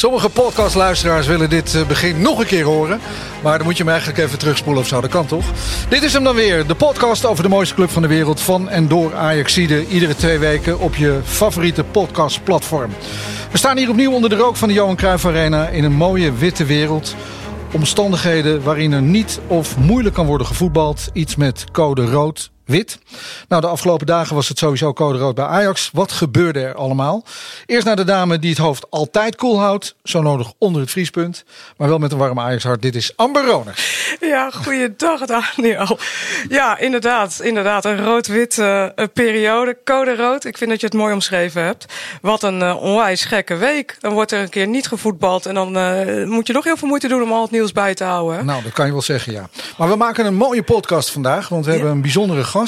Sommige podcastluisteraars willen dit eh, begin nog een keer horen. Maar dan moet je hem eigenlijk even terugspoelen of zo. Dat kan toch? Dit is hem dan weer. De podcast over de mooiste club van de wereld. Van en door Ajaxide. Iedere twee weken op je favoriete podcastplatform. We staan hier opnieuw onder de rook van de Johan Cruijff Arena. In een mooie witte wereld. Omstandigheden waarin er niet of moeilijk kan worden gevoetbald. Iets met code rood wit. Nou, de afgelopen dagen was het sowieso code rood bij Ajax. Wat gebeurde er allemaal? Eerst naar de dame die het hoofd altijd koel cool houdt. Zo nodig onder het vriespunt. Maar wel met een warm Ajax hart. Dit is Amber Roner. Ja, goeiedag Daniel. Ja, inderdaad. Inderdaad, een rood-wit uh, periode. Code rood. Ik vind dat je het mooi omschreven hebt. Wat een uh, onwijs gekke week. Dan wordt er een keer niet gevoetbald. En dan uh, moet je nog heel veel moeite doen om al het nieuws bij te houden. Nou, dat kan je wel zeggen, ja. Maar we maken een mooie podcast vandaag. Want we ja. hebben een bijzondere gast.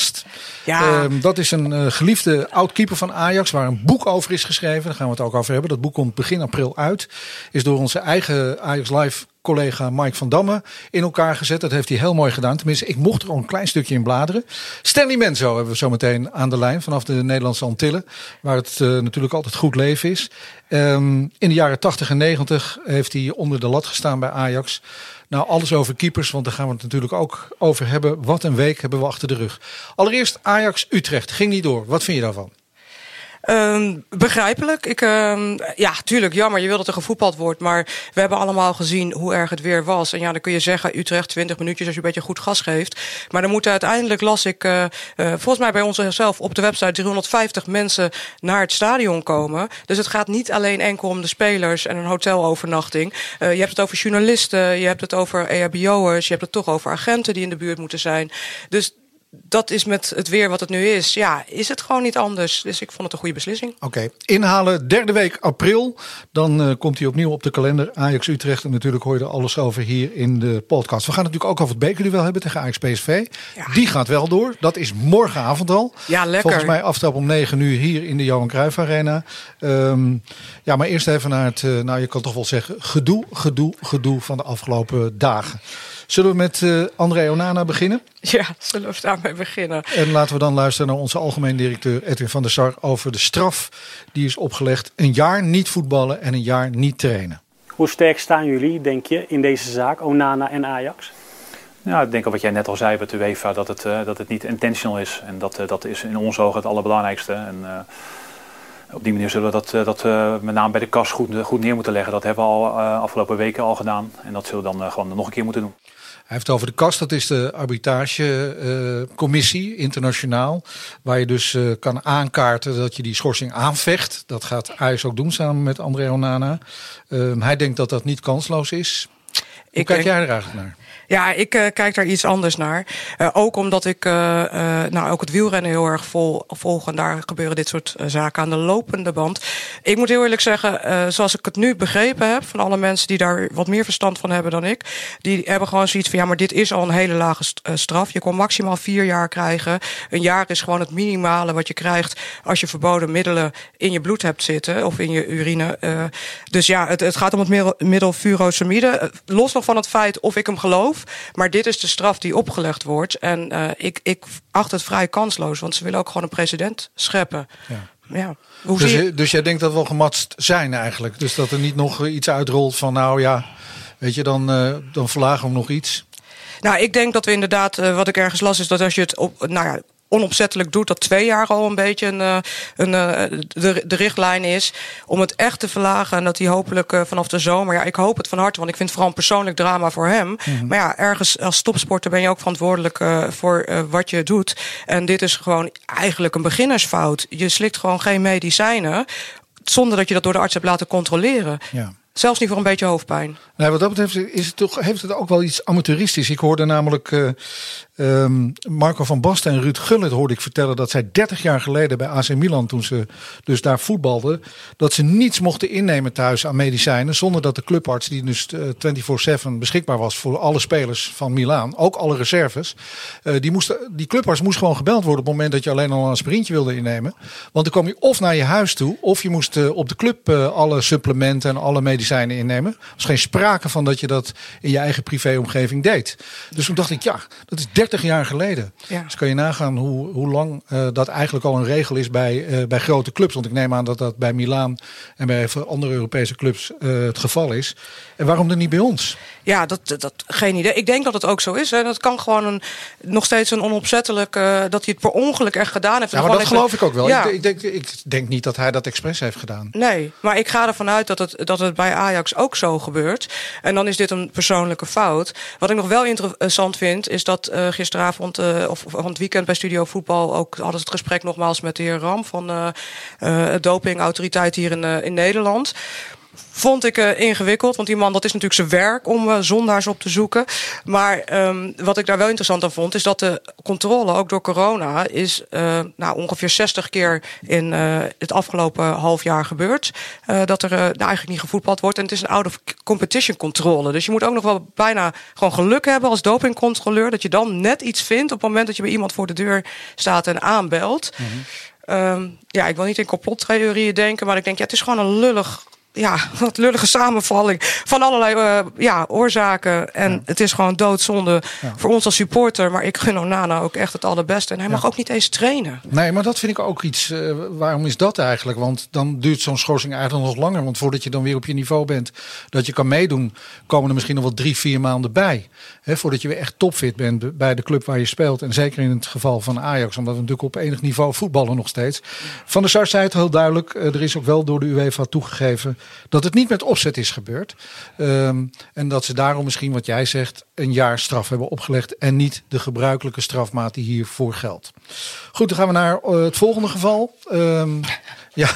Ja. Uh, dat is een uh, geliefde oud-keeper van Ajax, waar een boek over is geschreven. Daar gaan we het ook over hebben. Dat boek komt begin april uit. Is door onze eigen Ajax Live collega Mike van Damme in elkaar gezet. Dat heeft hij heel mooi gedaan. Tenminste, ik mocht er al een klein stukje in bladeren. Stanley Menzo hebben we zo meteen aan de lijn vanaf de Nederlandse Antillen. Waar het uh, natuurlijk altijd goed leven is. Um, in de jaren 80 en 90 heeft hij onder de lat gestaan bij Ajax. Nou, alles over keepers, want daar gaan we het natuurlijk ook over hebben. Wat een week hebben we achter de rug. Allereerst Ajax Utrecht. Ging niet door. Wat vind je daarvan? Um, begrijpelijk. Ik, um, ja, tuurlijk, jammer. Je wil dat er gevoetbald wordt. Maar we hebben allemaal gezien hoe erg het weer was. En ja, dan kun je zeggen, Utrecht 20 minuutjes als je een beetje goed gas geeft. Maar dan moeten uiteindelijk, las ik, uh, volgens mij bij ons zelf op de website 350 mensen naar het stadion komen. Dus het gaat niet alleen enkel om de spelers en een hotelovernachting. Uh, je hebt het over journalisten, je hebt het over EHBO'ers, je hebt het toch over agenten die in de buurt moeten zijn. Dus dat is met het weer wat het nu is. Ja, is het gewoon niet anders. Dus ik vond het een goede beslissing. Oké, okay. inhalen derde week april. Dan uh, komt hij opnieuw op de kalender. Ajax Utrecht. En natuurlijk hoor je er alles over hier in de podcast. We gaan natuurlijk ook over het bekerduel hebben tegen Ajax PSV. Ja. Die gaat wel door. Dat is morgenavond al. Ja, lekker. Volgens mij aftrap om 9 uur hier in de Johan Cruijff Arena. Um, ja, maar eerst even naar het, uh, nou je kan toch wel zeggen, gedoe, gedoe, gedoe van de afgelopen dagen. Zullen we met uh, André Onana beginnen? Ja, zullen we daarmee beginnen. En laten we dan luisteren naar onze algemeen directeur Edwin van der Sar over de straf die is opgelegd. Een jaar niet voetballen en een jaar niet trainen. Hoe sterk staan jullie, denk je, in deze zaak, Onana en Ajax? Ja, ik denk al wat jij net al zei met de UEFA, dat het, uh, dat het niet intentional is. En dat, uh, dat is in onze ogen het allerbelangrijkste. En, uh, op die manier zullen we dat, dat uh, met name bij de kas goed, goed neer moeten leggen. Dat hebben we al uh, afgelopen weken al gedaan. En dat zullen we dan uh, gewoon nog een keer moeten doen. Hij heeft over de kast, dat is de arbitragecommissie internationaal. Waar je dus uh, kan aankaarten dat je die schorsing aanvecht. Dat gaat Ajax ook doen samen met André Onana. Uh, hij denkt dat dat niet kansloos is. Hoe Ik kijk denk- jij er eigenlijk naar? Ja, ik uh, kijk daar iets anders naar. Uh, ook omdat ik uh, nou, ook het wielrennen heel erg vol, volg. En daar gebeuren dit soort zaken aan de lopende band. Ik moet heel eerlijk zeggen, zoals ik het nu begrepen heb... van alle mensen die daar wat meer verstand van hebben dan ik... die hebben gewoon zoiets van, ja, maar dit is al een hele lage straf. Je kon maximaal vier jaar krijgen. Een jaar is gewoon het minimale wat je krijgt... als je verboden middelen in je bloed hebt zitten of in je urine. dus ja, het, het gaat om het middel, middel furosemide. Los nog van het feit of ik hem geloof... Maar dit is de straf die opgelegd wordt. En uh, ik, ik acht het vrij kansloos, want ze willen ook gewoon een president scheppen. Ja. Ja. Hoe Dus, zie je- dus jij denkt dat we wel gematst zijn eigenlijk? Dus dat er niet nog iets uitrolt van nou ja, weet je, dan, uh, dan verlagen we nog iets. Nou, ik denk dat we inderdaad, uh, wat ik ergens las, is dat als je het op, nou ja, onopzettelijk doet, dat twee jaar al een beetje een, uh, een, uh, de, de richtlijn is. Om het echt te verlagen en dat hij hopelijk uh, vanaf de zomer. Ja, ik hoop het van harte, want ik vind het vooral een persoonlijk drama voor hem. Mm -hmm. Maar ja, ergens als topsporter ben je ook verantwoordelijk uh, voor uh, wat je doet. En dit is gewoon eigenlijk een beginnersfout. Je slikt gewoon geen medicijnen. Zonder dat je dat door de arts hebt laten controleren. Ja. Zelfs niet voor een beetje hoofdpijn. Nee, wat dat betreft is het toch, heeft het ook wel iets amateuristisch. Ik hoorde namelijk uh, Ehm, Marco van Basten en Ruud Gullit hoorde ik vertellen dat zij 30 jaar geleden bij AC Milan, toen ze dus daar voetbalden, dat ze niets mochten innemen thuis aan medicijnen. Zonder dat de clubarts, die dus eh, 24-7 beschikbaar was voor alle spelers van Milaan, ook alle reserves, eh, die, moesten, die clubarts moest gewoon gebeld worden op het moment dat je alleen al een sprintje wilde innemen. Want dan kwam je of naar je huis toe, of je moest eh, op de club eh, alle supplementen en alle medicijnen innemen. Er was geen sprake van dat je dat in je eigen privéomgeving deed. Dus toen dacht ik, ja, dat is 30 jaar geleden. Ja. Dus kan je nagaan hoe, hoe lang eh, dat eigenlijk al een regel is bij, eh, bij grote clubs. Want ik neem aan dat dat bij Milaan en bij andere Europese clubs eh, het geval is. En waarom dan niet bij ons? Ja, dat, dat, geen idee. Ik denk dat het ook zo is. Hè. Dat kan gewoon een, nog steeds een onopzettelijk... eh, dat hij het per ongeluk echt gedaan heeft. Ja, maar dat geloof ik ook wel. Ja. Ik, ik, denk, ik denk niet dat hij dat expres heeft gedaan. Nee, maar ik ga ervan uit dat het, dat het bij Ajax ook zo gebeurt. En dan is dit een persoonlijke fout. Wat ik nog wel interessant vind, is dat eh, gisteravond eh, of van het weekend bij Studio Voetbal ook hadden ze het gesprek nogmaals met de heer Ram van dopingautoriteit hier in, in Nederland. Vond ik eh, ingewikkeld, want die man, dat is natuurlijk zijn werk om eh, zondaars op te zoeken. Maar ehm, wat ik daar wel interessant aan vond, is dat de controle, ook door corona, is eh, nou, ongeveer 60 keer in het afgelopen half jaar gebeurd. Dat er nou, eigenlijk niet gevoetbald wordt. En het is een out of competition controle. Dus je moet ook nog wel bijna gewoon geluk hebben als dopingcontroleur. Dat je dan net iets vindt op het moment dat je bij iemand voor de deur staat en aanbelt. Ehm, ja, ik wil niet in complottheorieën denken, maar ik denk, ja, het is gewoon een lullig. Ja, wat lullige samenvalling van allerlei eh, ja, oorzaken. En het is gewoon doodzonde voor ons als supporter. Maar ik gun Onana ook echt het allerbeste. En hij mag ook niet eens trainen. Nee, maar dat vind ik ook iets. eh, waarom is dat eigenlijk? Want dan duurt zo'n schorsing eigenlijk nog langer. Want voordat je dan weer op je niveau bent, dat je kan meedoen, komen er misschien nog wel drie, vier maanden bij. Hè, voordat je weer echt topfit bent bij de club waar je speelt. En zeker in het geval van Ajax, omdat we natuurlijk op enig niveau voetballen nog steeds. Van der Sar zei het heel duidelijk. eh, er is ook wel door de UEFA toegegeven dat het niet met opzet is gebeurd. Ehm, en dat ze daarom misschien, wat jij zegt, een jaar straf hebben opgelegd. En niet de gebruikelijke strafmaat die hiervoor geldt. Goed, dan gaan we naar eh, het volgende geval. Ehm, ja,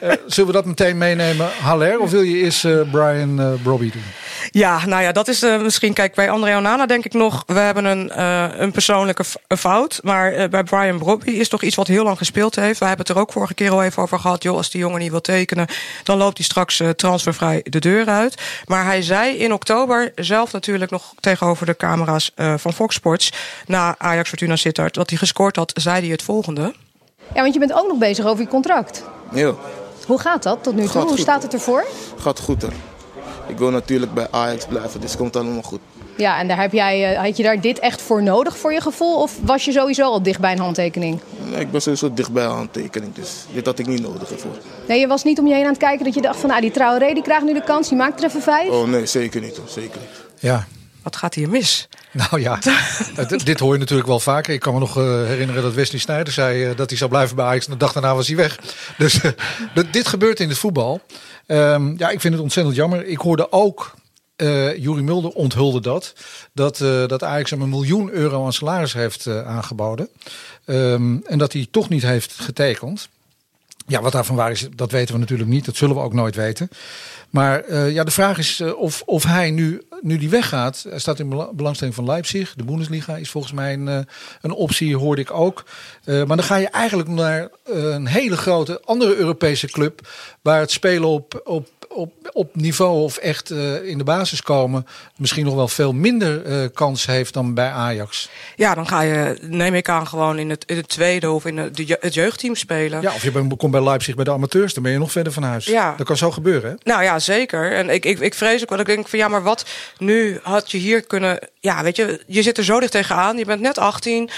eh, zullen we dat meteen meenemen, Haller? Of wil je eerst eh, Brian Brobby doen? Ja, nou ja, dat is eh, misschien. Kijk, bij André Onana denk ik nog. We hebben een, eh, een persoonlijke fout. Maar eh, bij Brian Brobby is toch iets wat heel lang gespeeld heeft. We hebben het er ook vorige keer al even over gehad. Joh, als die jongen niet wil tekenen, dan loopt hij straks transfervrij de deur uit. Maar hij zei in oktober zelf natuurlijk nog tegenover de camera's eh, van Fox Sports. Na Ajax Fortuna Sittard, dat hij gescoord had, zei hij het volgende. Ja, want je bent ook nog bezig over je contract. Ja, Hoe gaat dat tot nu toe? Gaat Hoe goed. staat het ervoor? gaat goed hè. Ik wil natuurlijk bij Ajax blijven, dus het komt allemaal goed. Ja, en daar heb jij, eh, had je daar dit echt voor nodig voor je gevoel? Of was je sowieso al dicht bij een handtekening? Nee, Ik ben sowieso dichtbij aan een tekening, dus dit had ik niet nodig ervoor. Nee, je was niet om je heen aan het kijken dat je dacht van... nou, die Traoré die krijgt nu de kans, die maakt er even vijf. Oh nee, zeker niet hoor, zeker niet. Ja, Wat gaat hier mis? nou ja, dit hoor je natuurlijk wel vaker. Ik kan me nog eh, herinneren dat Wesley Sneijder zei eh, dat hij zou blijven bij Ajax. En de dag daarna was hij weg. Dus dit gebeurt in het voetbal. Ehm, ja, ik vind het ontzettend jammer. Ik hoorde ook, eh Juri Mulder onthulde dat, dat, eh, dat Ajax hem een miljoen euro aan salaris heeft eh, aangeboden. Ehm, en dat hij toch niet heeft getekend. Ja, wat daarvan waar is, dat weten we natuurlijk niet. Dat zullen we ook nooit weten. Maar eh, ja, de vraag is eh, of, of hij nu, nu die weggaat. Hij staat in bela- belangstelling van Leipzig. De Bundesliga is volgens mij een, eh, een optie, hoorde ik ook. Maar dan ga je eigenlijk naar een hele grote andere Europese club. Waar het spelen op, op, op, op niveau of echt eh, in de basis komen. misschien nog wel veel minder eh, kans heeft dan bij Ajax. Ja, dan ga je, neem ik aan, gewoon in het, in het tweede of in het, de het jeugdteam spelen. Ja, of je bent- komt bij Leipzig bij de amateurs. Dan ben je nog verder van huis. Ja. Dat kan zo gebeuren. Hè? Nou ja, zeker. En ik, ik, ik vrees ook wel. Ik denk van ja, maar wat nu had je hier kunnen. Ja, weet je, je zit er zo dicht tegenaan. Je bent net 18.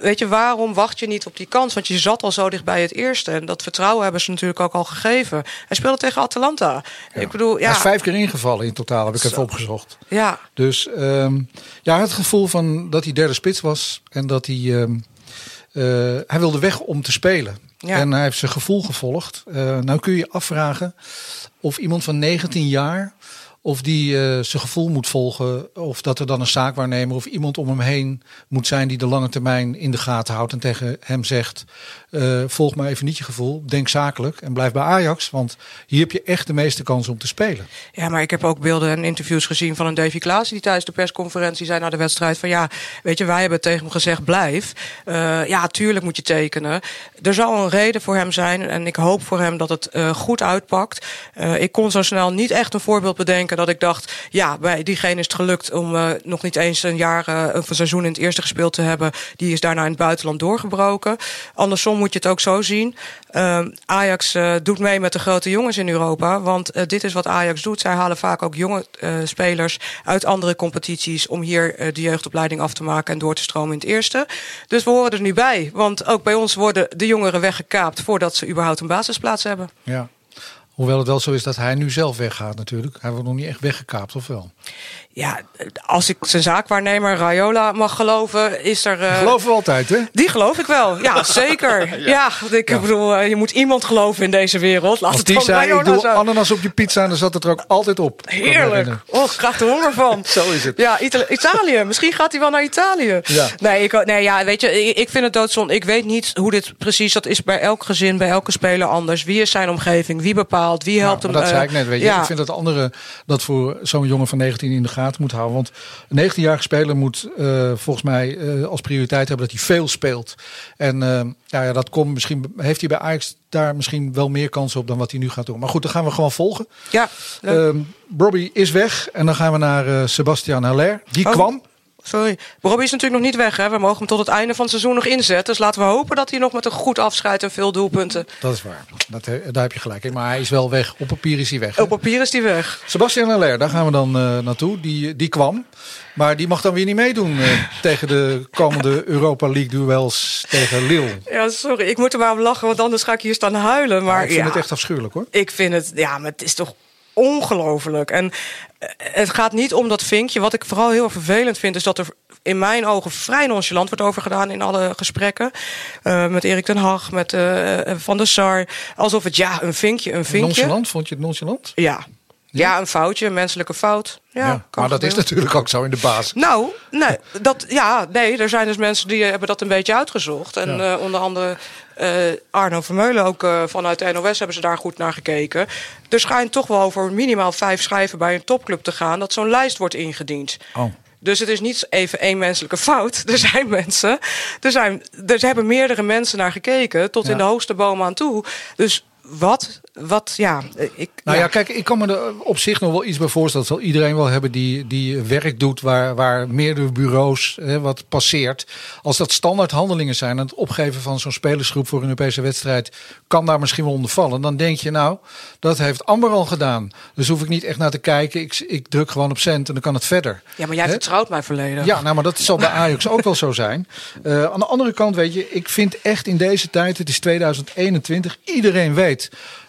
Weet je, waarom wacht je niet op die kans? Want je zat al zo dicht bij het eerste. En dat vertrouwen hebben ze natuurlijk ook al gegeven. Hij speelde tegen Atalanta. Ik bedoel, Hij ja. is vijf keer ingevallen in totaal, heb ik even Zo. opgezocht. Ja, Dus ehm, ja, het gevoel van dat hij derde spits was en dat hij. ehm, eh, hij wilde weg om te spelen. Ja. En hij heeft zijn gevoel gevolgd. Eh, nou kun je je afvragen of iemand van 19 jaar. Of die uh, zijn gevoel moet volgen. Of dat er dan een zaakwaarnemer of iemand om hem heen moet zijn die de lange termijn in de gaten houdt. En tegen hem zegt: uh, volg maar even niet je gevoel. Denk zakelijk en blijf bij Ajax. Want hier heb je echt de meeste kans om te spelen. Ja, maar ik heb ook beelden en interviews gezien van een Davy Klaas. Die tijdens de persconferentie zei na de wedstrijd: van ja, weet je, wij hebben tegen hem gezegd: blijf. Uh, ja, tuurlijk moet je tekenen. Er zal een reden voor hem zijn. En ik hoop voor hem dat het goed uitpakt. ik kon zo snel niet echt een voorbeeld bedenken dat ik dacht, ja, bij diegene is het gelukt om uh, nog niet eens een jaar uh, een seizoen in het eerste gespeeld te hebben. Die is daarna in het buitenland doorgebroken. Andersom moet je het ook zo zien. Uh, Ajax doet mee met de grote jongens in Europa. Want dit is wat Ajax doet. Zij halen vaak ook jonge spelers uit andere competities om hier de jeugdopleiding af te maken en door te stromen in het eerste. Dus we horen er nu bij. Want ook bij ons worden de jongeren weggekaapt voordat ze überhaupt een basisplaats hebben. Ja. Hoewel het wel zo is dat hij nu zelf weggaat natuurlijk. Hij wordt nog niet echt weggekaapt, of wel? Ja, als ik zijn zaakwaarnemer Rayola mag geloven, is er... Uh, geloven we altijd, hè? Die geloof ik wel, ja, zeker. ja. ik bedoel, uh, je moet iemand geloven in deze wereld. Laat als het die zei, Rayola ik doe zijn. ananas op je pizza en dan zat het er ook altijd op. Heerlijk. Oh, ik krijg er honger van. zo is het. Ja, Itali Italië. Misschien gaat hij wel naar Italië. Ja. Nee, ik, nee, ja, weet je, ik, ik vind het doodzonde. Ik weet niet hoe dit precies, dat is bij elk gezin, bij elke speler anders. Wie is zijn omgeving? Wie bepaalt? Wie helpt nou, hem? Dat zei ik net, weet je. Ja. Ik vind dat anderen dat voor zo'n jongen van 19 in de gaten moet houden. Want een 19-jarige speler moet uh, volgens mij uh, als prioriteit hebben dat hij veel speelt. En uh, ja, ja, dat komt misschien, heeft hij bij Ajax daar misschien wel meer kans op dan wat hij nu gaat doen. Maar goed, dan gaan we gewoon volgen. Ja. Robbie is weg en dan gaan we naar Sebastian Haller. Die oh. kwam. Sorry. Robbie is natuurlijk nog niet weg. Hè? We mogen hem tot het einde van het seizoen nog inzetten. Dus laten we hopen dat hij nog met een goed afscheid en veel doelpunten. Dat is waar. Dat, daar heb je gelijk in. Maar hij is wel weg. Op papier is hij weg. Hè? Op papier is hij weg. Sebastian Haller, daar gaan we dan uh, naartoe. Die, die kwam. Maar die mag dan weer niet meedoen uh, tegen de komende Europa League duels tegen Lille. Ja, sorry. Ik moet er maar om lachen, want anders ga ik hier staan huilen. Maar ja, ik vind ja, het echt afschuwelijk hoor. Ik vind het, ja, maar het is toch ongelooflijk. En het gaat niet om dat vinkje. Wat ik vooral heel vervelend vind, is dat er in mijn ogen vrij nonchalant wordt over gedaan in alle gesprekken. Uh, met Erik ten Hag, met uh, Van der Sar. Alsof het ja, een vinkje, een vinkje. Nonchalant? Vond je het nonchalant? Ja. Ja, een foutje, een menselijke fout. Ja, ja maar dat gebeuren. is natuurlijk ook zo in de basis. Nou, nee, dat, ja, nee, er zijn dus mensen die hebben dat een beetje uitgezocht. En ja. uh, onder andere uh, Arno Vermeulen, ook uh, vanuit de NOS, hebben ze daar goed naar gekeken. Er schijnt toch wel over minimaal vijf schrijven bij een topclub te gaan... dat zo'n lijst wordt ingediend. Oh. Dus het is niet even één menselijke fout. Er zijn mensen, er, zijn, er hebben meerdere mensen naar gekeken... tot ja. in de hoogste boom aan toe. Dus wat, wat, ja. Ik, nou ja. ja. kijk, ik kan me er op zich nog wel iets bij voorstellen. Dat zal iedereen wel hebben die, die werk doet waar, waar meerdere bureaus hè, wat passeert. Als dat standaard handelingen zijn, en het opgeven van zo'n spelersgroep voor een Europese wedstrijd kan daar misschien wel onder vallen. Dan denk je, nou, dat heeft Amber al gedaan. Dus hoef ik niet echt naar te kijken. Ik, ik druk gewoon op cent en dan kan het verder. Ja, maar jij vertrouwt mij volledig. Ja, nou, maar dat zal bij Ajax ook wel zo zijn. Uh, aan de andere kant, weet je, ik vind echt in deze tijd, het is 2021, iedereen weet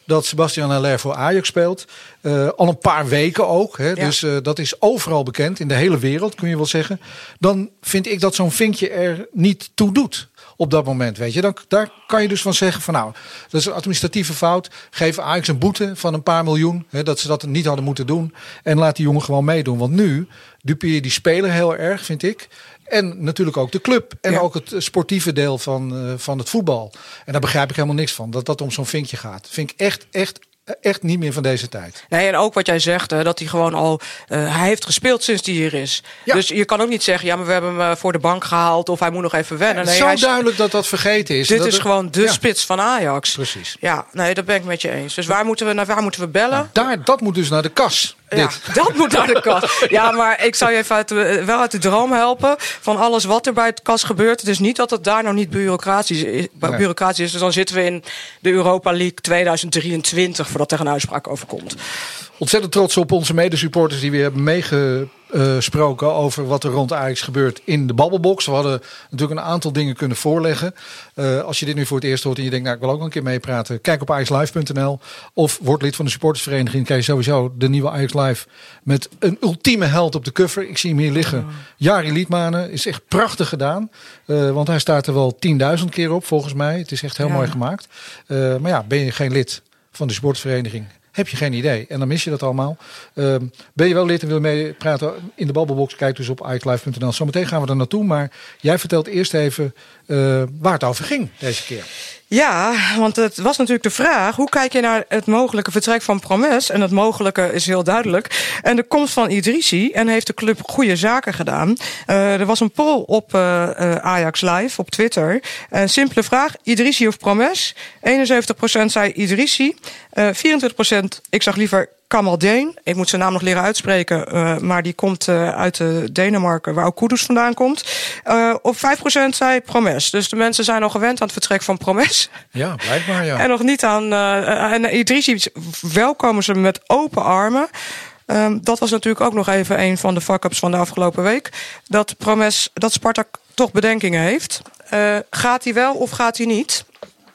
dat Sebastian Haller voor Ajax speelt. Uh, al een paar weken ook. Hè, ja. Dus uh, dat is overal bekend. In de hele wereld kun je wel zeggen. Dan vind ik dat zo'n vinkje er niet toe doet. Op dat moment, weet je. Dan, daar kan je dus van zeggen van nou, dat is een administratieve fout. Geef Ajax een boete van een paar miljoen. Hè, dat ze dat niet hadden moeten doen. En laat die jongen gewoon meedoen. Want nu dupeer je die speler heel erg, vind ik. En natuurlijk ook de club. En ja. ook het sportieve deel van, uh, van het voetbal. En daar begrijp ik helemaal niks van. Dat dat om zo'n vinkje gaat. Vind ik echt, echt echt niet meer van deze tijd. Nee, en ook wat jij zegt, dat hij gewoon al... Uh, hij heeft gespeeld sinds hij hier is. Ja. Dus je kan ook niet zeggen, ja, maar we hebben hem uh, voor de bank gehaald... of hij moet nog even wennen. Nee, zo hij duidelijk dat dat vergeten is. Dit dat is het, gewoon de ja. spits van Ajax. Precies. Ja, nee, dat ben ik met je eens. Dus waar moeten we, naar waar moeten we bellen? Nou, daar, dat moet dus naar de kas. Ja, dat moet naar de kas. Ja, maar ik zou je even uit de, wel uit de droom helpen... van alles wat er bij het kas gebeurt. Het is niet dat het daar nou niet bureaucratisch is. Nee. Bureaucratisch is dus dan zitten we in de Europa League 2023... voordat er een uitspraak over komt. Ontzettend trots op onze medesupporters die weer hebben meegesproken over wat er rond Ajax gebeurt in de babbelbox. We hadden natuurlijk een aantal dingen kunnen voorleggen. Uh, als je dit nu voor het eerst hoort en je denkt, nou ik wil ook een keer meepraten. Kijk op ajaxlive.nl of word lid van de supportersvereniging. Krijg je sowieso de nieuwe Ajax Live met een ultieme held op de cover. Ik zie hem hier liggen. Jari Liedmanen is echt prachtig gedaan. Uh, want hij staat er wel 10.000 keer op volgens mij. Het is echt heel ja. mooi gemaakt. Uh, maar ja, ben je geen lid van de supportersvereniging heb je geen idee. En dan mis je dat allemaal. Ehm, ben je wel lid en wil meepraten in de babbelbox? Kijk dus op icelive.nl. Zometeen gaan we er naartoe. Maar jij vertelt eerst even uh, waar het over ging deze keer. Ja, want het was natuurlijk de vraag: hoe kijk je naar het mogelijke vertrek van Promes? En het mogelijke is heel duidelijk. En de komst van Idrissi. En heeft de club goede zaken gedaan. Uh, er was een poll op uh, Ajax Live op Twitter. Een simpele vraag: Idrissi of Promes? 71% zei Idrissi. 24% ik zag liever Kamaldeen. Ik moet zijn naam nog leren uitspreken, uh, maar die komt uh, uit uh, Denemarken, waar ook Kudus vandaan komt. op 5% zei Promes. Dus de mensen zijn al gewend aan het vertrek van Promes. Ja, blijkbaar ja. En nog niet aan. en Idrissi welkomen ze met open armen. Um, dat was natuurlijk ook nog even een van de fuck-ups van de afgelopen week. Dat Promes, dat Spartak toch bedenkingen heeft. gaat hij wel of gaat hij niet?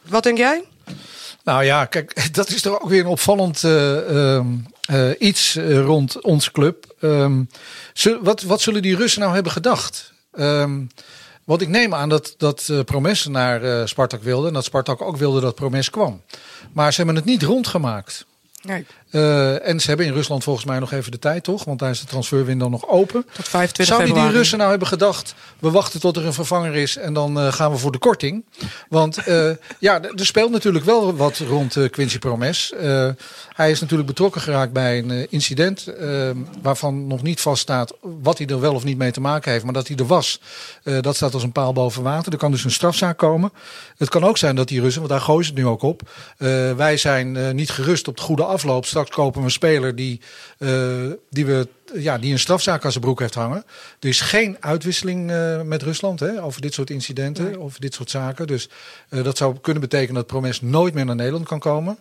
Wat denk jij? Nou ja, kijk, dat is toch ook weer een opvallend uh, uh, iets rond onze club. Um, wat, wat zullen die Russen nou hebben gedacht? Um, want ik neem aan dat, dat Promes naar Spartak wilde. En dat Spartak ook wilde dat Promes kwam. Maar ze hebben het niet rondgemaakt. Nee. Uh, en ze hebben in Rusland volgens mij nog even de tijd, toch? Want daar is de transferwindow nog open. Tot 25 Zou die, die Russen nou hebben gedacht, we wachten tot er een vervanger is en dan uh, gaan we voor de korting? Want uh, ja, er speelt natuurlijk wel wat rond Quincy Promes. hij is natuurlijk betrokken geraakt bij een incident waarvan nog niet vaststaat wat hij er wel of niet mee te maken heeft. Maar dat hij er was, dat staat als een paal boven water. Er kan dus een strafzaak komen. Het kan ook zijn dat die Russen, want daar gooien ze het nu ook op. wij zijn niet gerust op de goede afloop. Straks kopen we een speler die, uh, die, we, ja, die een strafzaak aan zijn broek heeft hangen. Er is geen uitwisseling uh, met Rusland hè, over dit soort incidenten, nee. over dit soort zaken. Dus uh, dat zou kunnen betekenen dat Promes nooit meer naar Nederland kan komen.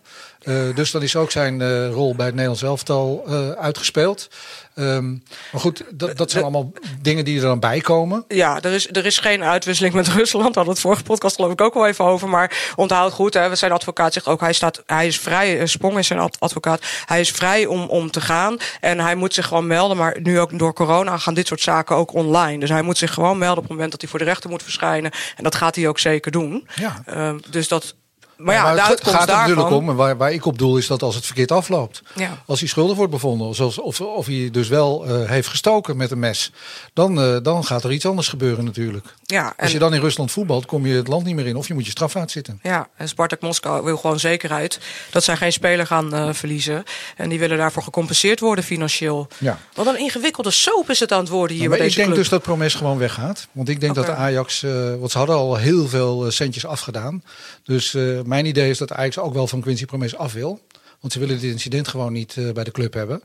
dus dan is ook zijn rol bij het Nederlands elftal uitgespeeld. Um, maar goed, dat, dat zijn allemaal dingen die er dan bij komen. Ja, er is, er is geen uitwisseling met Rusland. Daar hadden het vorige podcast geloof ik ook al even over. Maar onthoud goed, hè, zijn advocaat zegt ook... hij, staat, hij is vrij, Sprong is zijn advocaat... hij is vrij om, om te gaan en hij moet zich gewoon melden. Maar nu ook door corona gaan dit soort zaken ook online. Dus hij moet zich gewoon melden op het moment dat hij voor de rechter moet verschijnen. En dat gaat hij ook zeker doen. Ja. Um, dus dat maar ja, maar de het uitkomst gaat er daarvan... natuurlijk om, en waar, waar ik op doel is dat als het verkeerd afloopt. Ja. Als hij schuldig wordt bevonden, zoals, of, of hij dus wel uh, heeft gestoken met een mes, dan, uh, dan gaat er iets anders gebeuren natuurlijk. Ja, en... Als je dan in Rusland voetbalt, kom je het land niet meer in of je moet je straf uitzitten. Ja, en Spartak Moskou wil gewoon zekerheid dat zij geen speler gaan uh, verliezen. En die willen daarvoor gecompenseerd worden financieel. Ja. Wat een ingewikkelde soap is het aan het worden hier maar bij ik denk dus dat Promes gewoon weggaat. Want ik denk dat de Ajax, uh, want ze hadden al heel veel centjes afgedaan. Dus uh, mijn idee is dat Ajax ook wel van Quincy Promes af wil. Want ze willen dit incident gewoon niet bij de club hebben.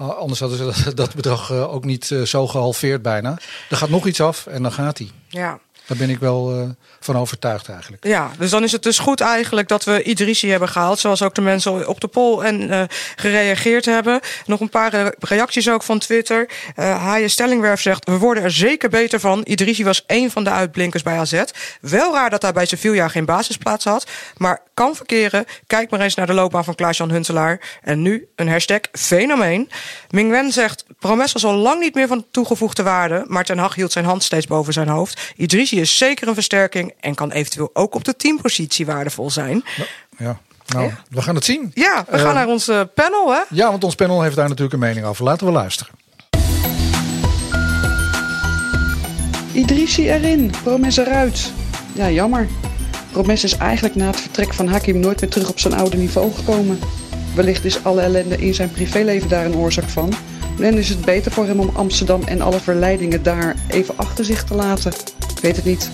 Uh, anders hadden ze dat, dat bedrag uh, ook niet zo gehalveerd bijna. Er gaat nog iets af en dan gaat hij. Ja. Daar ben ik wel uh, van overtuigd eigenlijk. Ja, dus dan is het dus goed eigenlijk dat we Idrissi hebben gehaald. Zoals ook de mensen op de poll en uh, gereageerd hebben. Nog een paar reacties ook van Twitter. Uh, Haaien Stellingwerf zegt, we worden er zeker beter van. Idrissi was één van de uitblinkers bij AZ. Wel raar dat hij bij Sevilla geen basisplaats had. Maar kan verkeren. Kijk maar eens naar de loopbaan van Klaas-Jan Huntelaar. En nu een hashtag fenomeen. Ming Wen zegt, Promes was al lang niet meer van toegevoegde waarde. Maar Ten Hag hield zijn hand steeds boven zijn hoofd. Idrissi is zeker een versterking en kan eventueel ook op de teampositie waardevol zijn. Ja, nou, ja. we gaan het zien. Ja, we gaan uh, naar ons panel, hè? Ja, want ons panel heeft daar natuurlijk een mening over. Laten we luisteren. Idrissi erin, Promes eruit. Ja, jammer. Promes is eigenlijk na het vertrek van Hakim nooit weer terug op zijn oude niveau gekomen. Wellicht is alle ellende in zijn privéleven daar een oorzaak van. En is het beter voor hem om Amsterdam en alle verleidingen daar even achter zich te laten. Ik weet het niet.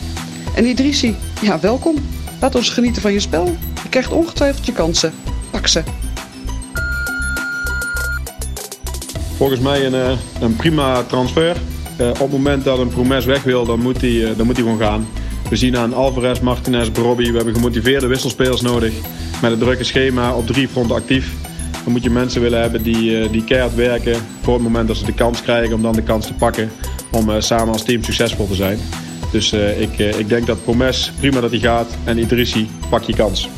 En Idrissi, ja welkom. Laat ons genieten van je spel. Je krijgt ongetwijfeld je kansen. Pak ze. Volgens mij een, uh, een prima transfer. Uh, op het moment dat een Promes weg wil, dan moet hij, dan moet gewoon gaan. We zien aan Alvarez, Martinez, Brobby. We hebben gemotiveerde wisselspelers nodig. Met een drukke schema op drie fronten actief. Dan moet je mensen willen hebben die, die keihard werken voor het moment dat ze de kans krijgen om dan de kans te pakken om samen als team succesvol te zijn. Dus uh, ik, uh, ik denk dat Promes prima dat hij gaat en Idrissi pak je kans.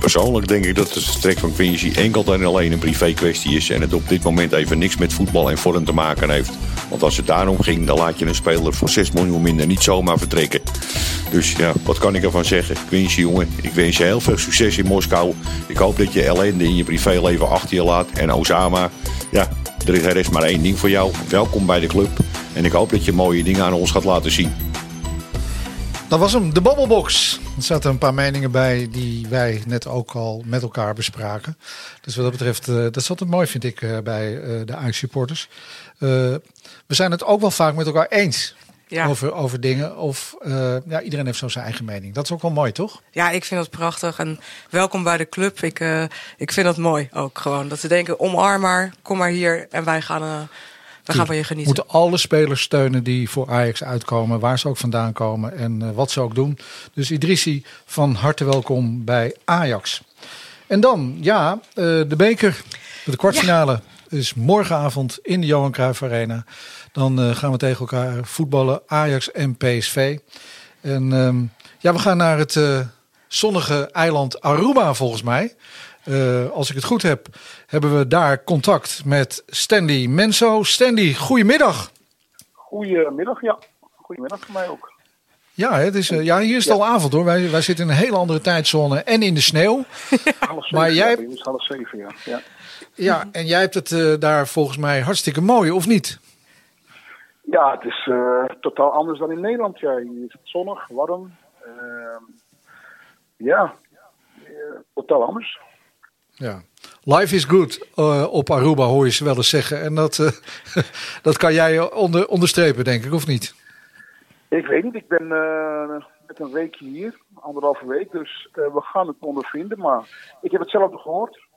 Persoonlijk denk ik dat het vertrek van Quincy enkel en alleen een privé kwestie is en het op dit moment even niks met voetbal en vorm te maken heeft. Want als het daarom ging, dan laat je een speler voor 6 miljoen minder niet zomaar vertrekken. Dus ja, wat kan ik ervan zeggen? Quincy, jongen, ik wens je heel veel succes in Moskou. Ik hoop dat je ellende in je privéleven achter je laat. En Osama, ja, er is maar één ding voor jou. Welkom bij de club. En ik hoop dat je mooie dingen aan ons gaat laten zien. Dat was hem, de Babbelbox. Er zaten een paar meningen bij die wij net ook al met elkaar bespraken. Dus wat dat betreft, uh, dat is altijd mooi vind ik uh, bij uh, de Ajax supporters. we zijn het ook wel vaak met elkaar eens. Ja. Over, over dingen. Of ja, iedereen heeft zo zijn eigen mening. Dat is ook wel mooi, toch? Ja, ik vind dat prachtig. En welkom bij de club. Ik, ik vind dat mooi ook gewoon. Dat ze denken, omarm maar, kom maar hier en wij gaan we gaan van je genieten. moeten alle spelers steunen die voor Ajax uitkomen, waar ze ook vandaan komen en wat ze ook doen. Dus Idrissi, van harte welkom bij Ajax. En dan, ja, de beker, de kwartfinale, ja. is morgenavond in de Johan Cruijff Arena. Dan uh, gaan we tegen elkaar voetballen, Ajax en PSV. En um, ja, we gaan naar het zonnige eiland Aruba volgens mij. Uh, als ik het goed heb, hebben we daar contact met Stanley Menso. Stanley, goedemiddag. Goedemiddag, ja. Goedemiddag voor mij ook. Ja, het is, uh, ja hier is het ja. al avond hoor. Wij, wij zitten in een hele andere tijdzone en in de sneeuw. half zeven, maar jij... ja, half zeven, ja. ja. Ja, en jij hebt het daar volgens mij hartstikke mooi, of niet? Ja, het is totaal anders dan in Nederland. Ja, hier is het zonnig, warm. Ehm, ja, totaal anders. Ja. Life is good uh, op Aruba hoor je ze wel eens zeggen. En dat, dat kan jij onder, onderstrepen, denk ik, of niet? Ik weet niet. Ik ben met een weekje hier, anderhalve week. Dus we gaan het ondervinden. Maar ik heb het zelf gehoord.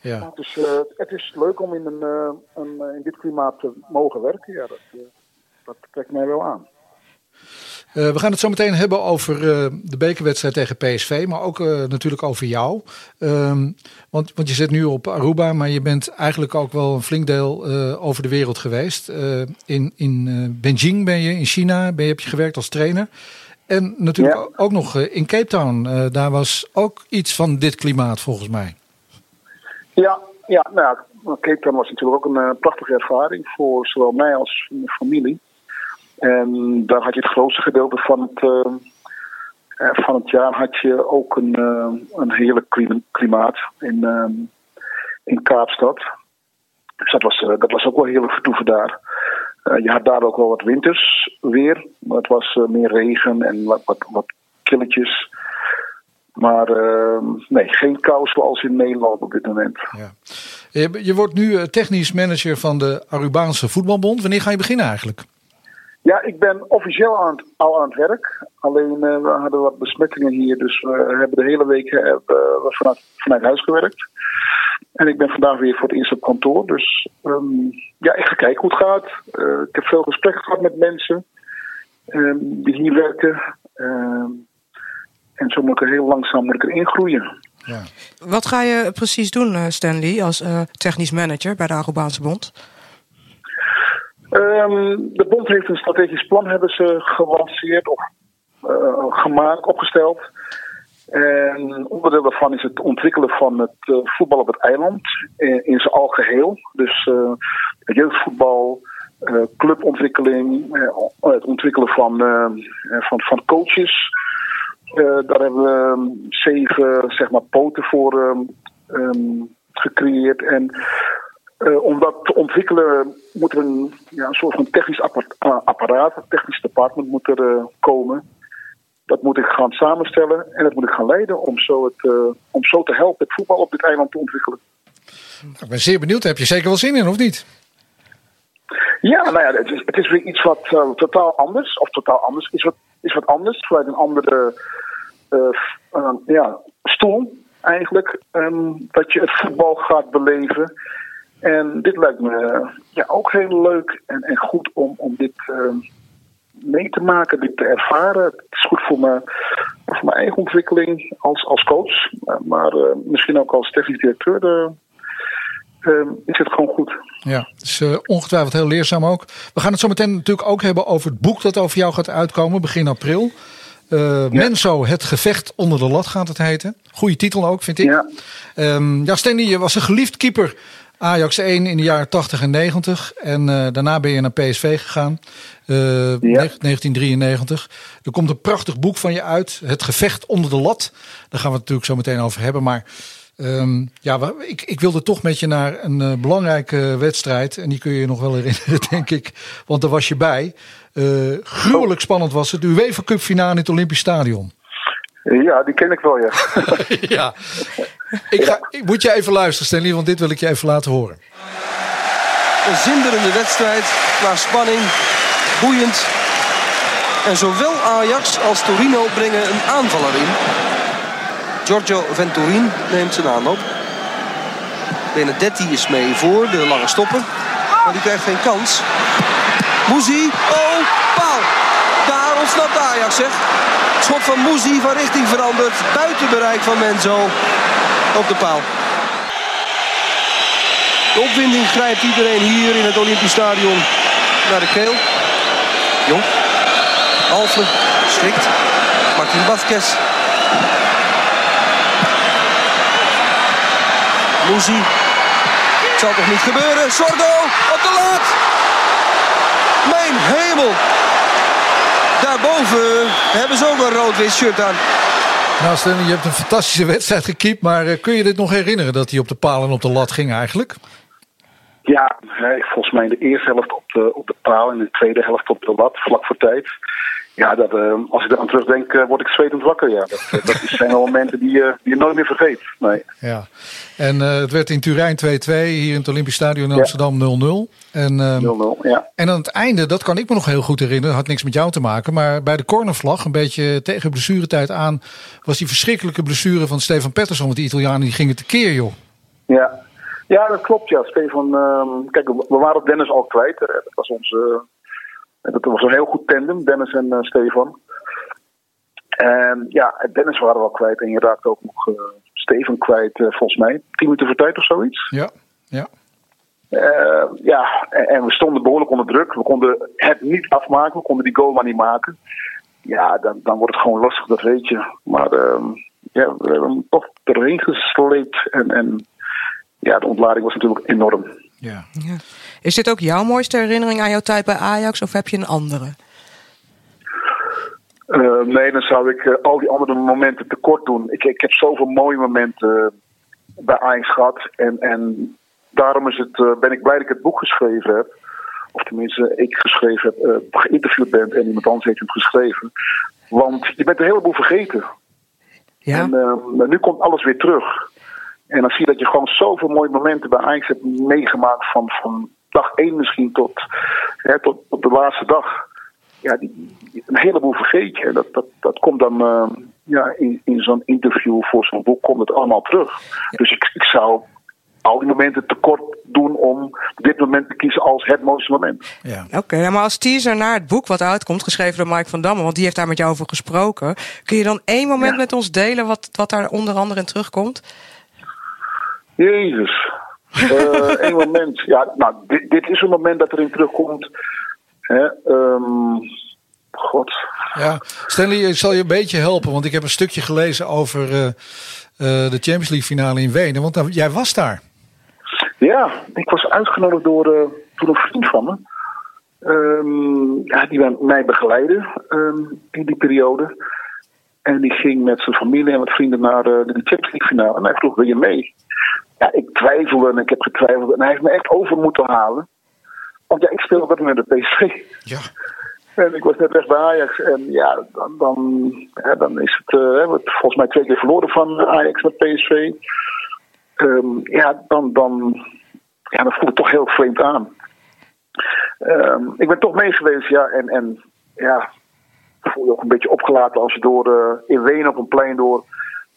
Ja. Dus het is leuk om in, een, een, in dit klimaat te mogen werken. Ja, dat, dat trekt mij wel aan. We gaan het zo meteen hebben over de bekerwedstrijd tegen PSV, maar ook natuurlijk over jou. Um, want, want je zit nu op Aruba, maar je bent eigenlijk ook wel een flink deel over de wereld geweest. in in Beijing ben je, in China ben je, heb je gewerkt als trainer. En natuurlijk ja. ook nog in Cape Town. daar was ook iets van dit klimaat volgens mij. Ja, ja nou ja, Cape was natuurlijk ook een prachtige ervaring voor zowel mij als mijn familie. En daar had je het grootste gedeelte van het, uh, van het jaar had je ook een, een heerlijk klimaat in, uh, in Kaapstad. Dus dat was, dat was ook wel heerlijk vertoeven daar. je had daar ook wel wat winters weer. Het was meer regen en wat, wat, wat killetjes. Maar nee, geen kou zoals in Nederland op dit moment. Ja. Je, je wordt nu technisch manager van de Arubaanse Voetbalbond. Wanneer ga je beginnen eigenlijk? Ja, ik ben officieel aan het, al aan het werk. Alleen uh, we hadden wat besmettingen hier, dus we hebben de hele week uh, vanuit, vanuit huis gewerkt. En ik ben vandaag weer voor het eerst op kantoor. Dus um, ja, ik ga kijken hoe het gaat. Uh, ik heb veel gesprekken gehad met mensen um, die hier werken. Um, en zo moet ik er heel langzaam moet ik erin groeien. Ja. Wat ga je precies doen, Stanley, als technisch manager bij de Arubaanse Bond? Um, de bond heeft een strategisch plan hebben ze gelanceerd of uh, gemaakt, opgesteld. En onderdeel daarvan is het ontwikkelen van het uh, voetbal op het eiland in, in zijn algeheel. Dus uh, jeugdvoetbal, clubontwikkeling, het ontwikkelen van, van, van coaches. Daar hebben we zeven zeg maar, poten voor um, gecreëerd. En uh, om dat te ontwikkelen moet er een, ja, een soort van technisch apparaat, een technisch department moet er komen. Dat moet ik gaan samenstellen en dat moet ik gaan leiden om zo, het, om zo te helpen het voetbal op dit eiland te ontwikkelen. Ik ben zeer benieuwd. Heb je zeker wel zin in, of niet? Ja, nou ja, het is, weer iets wat totaal anders, of totaal anders, is wat, is wat anders, vanuit een andere ja, stoel eigenlijk, um, dat je het voetbal gaat beleven. En dit lijkt me ja, ook heel leuk en, en goed om, om dit uh, mee te maken, dit te ervaren. Het is goed voor, me, voor mijn eigen ontwikkeling als, als coach, maar misschien ook als technisch directeur. Uh, is het gewoon goed. Ja, het is uh, ongetwijfeld heel leerzaam ook. We gaan het zo meteen natuurlijk ook hebben over het boek dat over jou gaat uitkomen begin april. Uh, ja. Menso, het gevecht onder de lat gaat het heten. Goede titel ook, vind ik. Ja, um, ja Stanley, je was een geliefd keeper Ajax 1 in de jaren 80 en 90. En uh, daarna ben je naar PSV gegaan. Uh, ja. 1993. Er komt een prachtig boek van je uit. Het gevecht onder de lat. Daar gaan we het natuurlijk zo meteen over hebben. Maar um, ja, ik, ik wilde toch met je naar een uh, belangrijke wedstrijd. En die kun je je nog wel herinneren, denk ik. Want daar was je bij. gruwelijk spannend was het. De UEFA Cup finale in het Olympisch Stadion. Ja, die ken ik wel, ja. ja. Ik, ga, ik moet je even luisteren, Stanley, want dit wil ik je even laten horen. Een zinderende wedstrijd, qua spanning, boeiend. En zowel Ajax als Torino brengen een aanvaller in. Giorgio Venturin neemt zijn aanloop. Benedetti is mee voor de lange stoppen. Maar die krijgt geen kans. Mouzi, oh, paal. Daar ontsnapt Ajax, zeg. Schot van Mouzi van richting veranderd. Buiten bereik van Menzo. Op de paal. De opwinding grijpt iedereen hier in het Olympisch Stadion naar de keel. Jong. Alfle. Schrikt. Martin Vazquez. Mouzi. Het zal toch niet gebeuren. Sordo op de laat. Mijn hemel. Daarboven hebben ze ook een rood-wit shirt aan. Nou Stanley, je hebt een fantastische wedstrijd gekiept. Maar uh, kun je dit nog herinneren dat hij op de paal en op de lat ging eigenlijk? Ja, volgens mij in de eerste helft op de, op de paal en in de tweede helft op de lat, vlak voor tijd. Ja, dat, uh, als ik eraan terugdenk, uh, word ik zwetend wakker. Ja. Dat, dat zijn wel momenten die, uh, die je nooit meer vergeet. Nee. Ja. En het werd in Turijn 2-2, hier in het Olympisch Stadion in Amsterdam 0-0. En, 0-0, ja. En aan het einde, dat kan ik me nog heel goed herinneren, had niks met jou te maken. Maar bij de cornervlag, een beetje tegen blessuretijd aan, was die verschrikkelijke blessure van Stefan Pettersson. Want die Italianen die gingen tekeer, joh. Ja. ja, dat klopt. Ja. Stefan, um, kijk, we waren Dennis al kwijt. Dat was onze dat was een heel goed tandem, Dennis en uh, Stefan. En ja, Dennis waren we al kwijt en je raakte ook nog uh, Steven kwijt, uh, volgens mij. Tien minuten voor tijd of zoiets. Ja, ja. ja, en, en, we stonden behoorlijk onder druk. We konden het niet afmaken, we konden die goal maar niet maken. Ja, dan, dan wordt het gewoon lastig, dat weet je. Maar ehm, ja, we hebben hem toch erheen gesleept. En, en ja, de ontlading was natuurlijk enorm. Ja. ja. Is dit ook jouw mooiste herinnering aan jouw tijd bij Ajax of heb je een andere? Uh, nee, dan zou ik uh, al die andere momenten tekort doen. Ik, ik heb zoveel mooie momenten bij Ajax gehad. En, en daarom is het, uh, ben ik blij dat ik het boek geschreven heb. Of tenminste, ik geschreven heb, geïnterviewd ben en iemand anders heeft het geschreven. Want je bent een heleboel vergeten. Ja. En nu komt alles weer terug. En dan zie je dat je gewoon zoveel mooie momenten bij Ajax hebt meegemaakt van, van dag één misschien tot, hè, tot, tot de laatste dag. Ja, die, een heleboel vergeet je. Dat, dat, dat komt dan uh, ja, in, in zo'n interview voor zo'n boek komt het allemaal terug. Dus ik, ik zou al die momenten tekort doen om dit moment te kiezen als het mooiste moment. Ja. Oké, okay, nou, maar als teaser naar het boek wat uitkomt, geschreven door Mike van Damme, want die heeft daar met jou over gesproken. Kun je dan één moment ja. met ons delen wat, wat daar onder andere in terugkomt? Jezus. Uh, Eén moment. Ja, nou, dit, dit, is een moment dat erin terugkomt. Hè, um, God. Ja, Stanley, ik zal je een beetje helpen, want ik heb een stukje gelezen over uh, uh, de Champions League finale in Wenen. Want uh, jij was daar. Ja, ik was uitgenodigd door, door een vriend van me. Um, ja, die mij begeleidde um, in die periode. En die ging met zijn familie en wat vrienden naar de Champions League finale. En hij vroeg, wil je mee? Ja, ik twijfelde en ik heb getwijfeld. En hij heeft me echt over moeten halen. Want ja, ik speelde wat met de PSV. Ja. En ik was net weg bij Ajax. En ja, dan, dan, ja, dan is het, uh, hebben volgens mij twee keer verloren van Ajax met PSV. Um, ja, dan, dan, ja, dan voelt het toch heel vreemd aan. Um, ik ben toch mee geweest, ja. En, en ja, voel je ook een beetje opgelaten als je door uh, in Wenen op een plein door,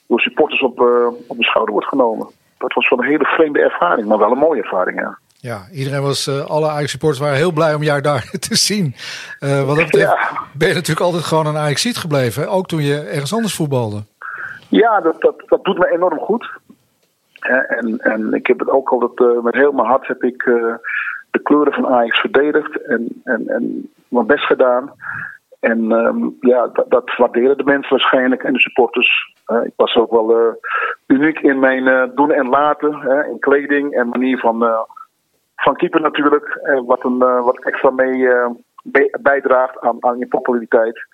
door supporters op, uh, op de schouder wordt genomen dat was wel een hele vreemde ervaring, maar wel een mooie ervaring, ja. Ja, iedereen was, uh, alle Ajax-supporters waren heel blij om jou daar te zien. Uh, wat dat betreft ja. ben je natuurlijk altijd gewoon een ajax gebleven, ook toen je ergens anders voetbalde. Ja, dat, dat, dat doet me enorm goed. en, en ik heb het ook altijd, uh, met heel mijn hart heb ik de kleuren van Ajax verdedigd en, en, en mijn best gedaan. En um, ja, dat, dat waarderen de mensen waarschijnlijk en de supporters. Ik was ook wel uh, uniek in mijn eh, doen en laten. In kleding en manier van, eh, van keeper natuurlijk. Wat, een, eh, wat extra mee eh, bij- bijdraagt aan, aan je populariteit.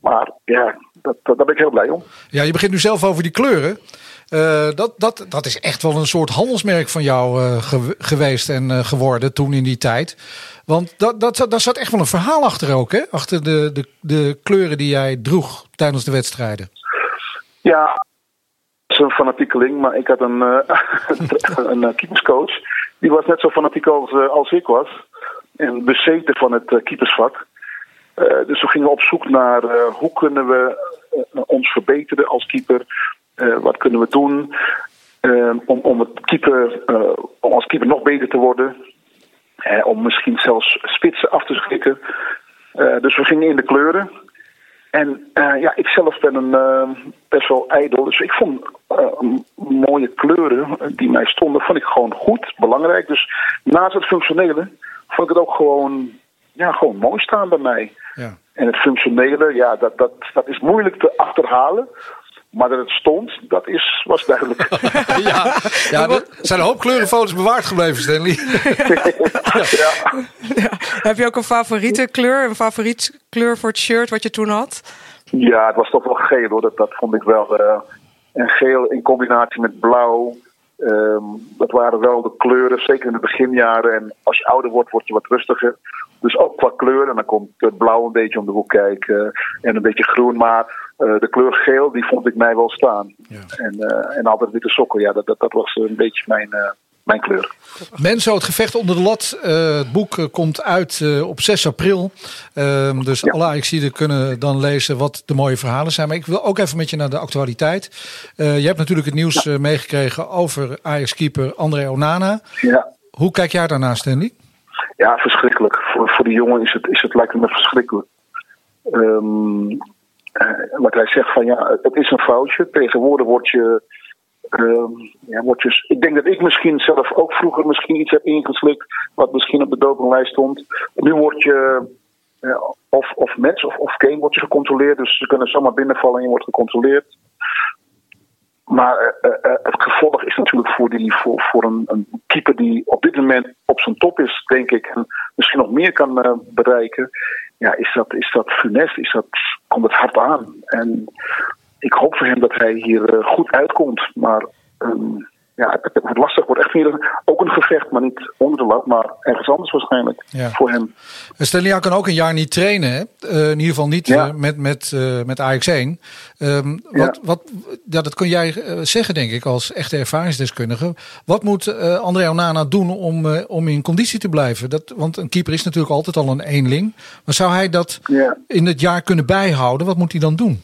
Maar ja, dat, dat, daar ben ik heel blij om. Ja, je begint nu zelf over die kleuren. Eh, dat, dat, dat is echt wel een soort handelsmerk van jou eh, ge- geweest en eh, geworden toen in die tijd. Want dat, dat, daar zat echt wel een verhaal achter ook, hè? Achter de, de, de kleuren die jij droeg tijdens de wedstrijden. Ja, een fanatiekeling, maar ik had een, eh, een eh, keeperscoach. Die was net zo fanatiek als, eh, als ik was. En bezeten van het keepersvak. Dus we gingen op zoek naar hoe kunnen we ons verbeteren als keeper. Wat kunnen we doen om, om, het keeper, om als keeper nog beter te worden. Om misschien zelfs spitsen af te schrikken. Dus we gingen in de kleuren. En eh, ja, ik zelf ben een eh, best wel ijdel. Dus ik vond eh, mooie kleuren die mij stonden, vond ik gewoon goed, belangrijk. Dus naast het functionele vond ik het ook gewoon, ja, gewoon mooi staan bij mij. Ja. En het functionele, ja, dat, dat, dat is moeilijk te achterhalen. Maar dat het stond, dat is, was duidelijk. ja, ja, er zijn een hoop kleurenfoto's bewaard gebleven, Stanley. Heb je ook een favoriete kleur? Een favoriet kleur voor het shirt wat je toen had? Ja, het was toch wel geel hoor. Dat, dat vond ik wel. eh, en geel in combinatie met blauw. Ehm, dat waren wel de kleuren, zeker in de beginjaren. En als je ouder wordt, word je wat rustiger. Dus ook qua kleur. En dan komt het blauw een beetje om de hoek kijken. En een beetje groen. Maar eh, de kleur geel, die vond ik mij wel staan. En, eh, en altijd witte sokken. Ja, dat, dat, dat was een beetje mijn, eh, mijn kleur. Menzo, het gevecht onder de lat. Het boek komt uit op 6 april. Ehm, dus alle Ajaxiden kunnen dan lezen wat de mooie verhalen zijn. Maar ik wil ook even met je naar de actualiteit. Je hebt natuurlijk het nieuws meegekregen over Ajax-keeper André Onana. Ja. Hoe kijk jij daarnaar, Stanley? Ja, verschrikkelijk. Voor, voor die jongen is het, is het lijkt me verschrikkelijk. Ehm, eh, wat hij zegt van ja, het is een foutje. Tegenwoordig word je, ehm, ja, word je. Ik denk dat ik misschien zelf ook vroeger misschien iets heb ingeslikt. wat misschien op de dopinglijst stond. Nu word je. eh, of, of match of, of game wordt je gecontroleerd. Dus ze kunnen zomaar binnenvallen en je wordt gecontroleerd. Maar eh, eh, het gevolg is natuurlijk voor, die, voor, voor een, een keeper die op dit moment op zijn top is, denk ik, en misschien nog meer kan eh, bereiken. Ja, is dat, is dat funest? Is dat, komt het hard aan? En ik hoop voor hem dat hij hier eh, goed uitkomt. Maar ehm, ja, het, het lastig. Wordt echt weer ook een gevecht, maar niet onder de lat, maar ergens anders waarschijnlijk Ja. voor hem. Stanley jij kan ook een jaar niet trainen. Hè? Eh, in ieder geval niet eh, met, met, eh, met Ajax 1. Ehm, wat, wat, ja, dat kun jij eh, zeggen, denk ik, als echte ervaringsdeskundige. Wat moet eh, André Onana doen om, eh, om in conditie te blijven? Dat, want een keeper is natuurlijk altijd al een eenling. Maar zou hij dat in het jaar kunnen bijhouden? Wat moet hij dan doen?